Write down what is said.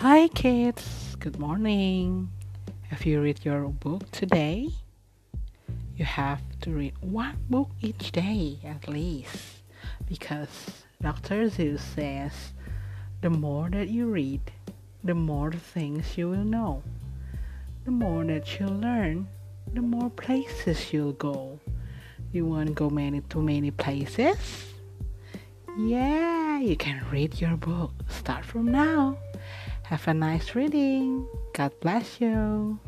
Hi kids, good morning. Have you read your book today? You have to read one book each day at least because Dr. Seuss says the more that you read, the more things you will know. The more that you learn, the more places you'll go. You want to go many too many places? Yeah, you can read your book. Start from now. Have a nice reading. God bless you.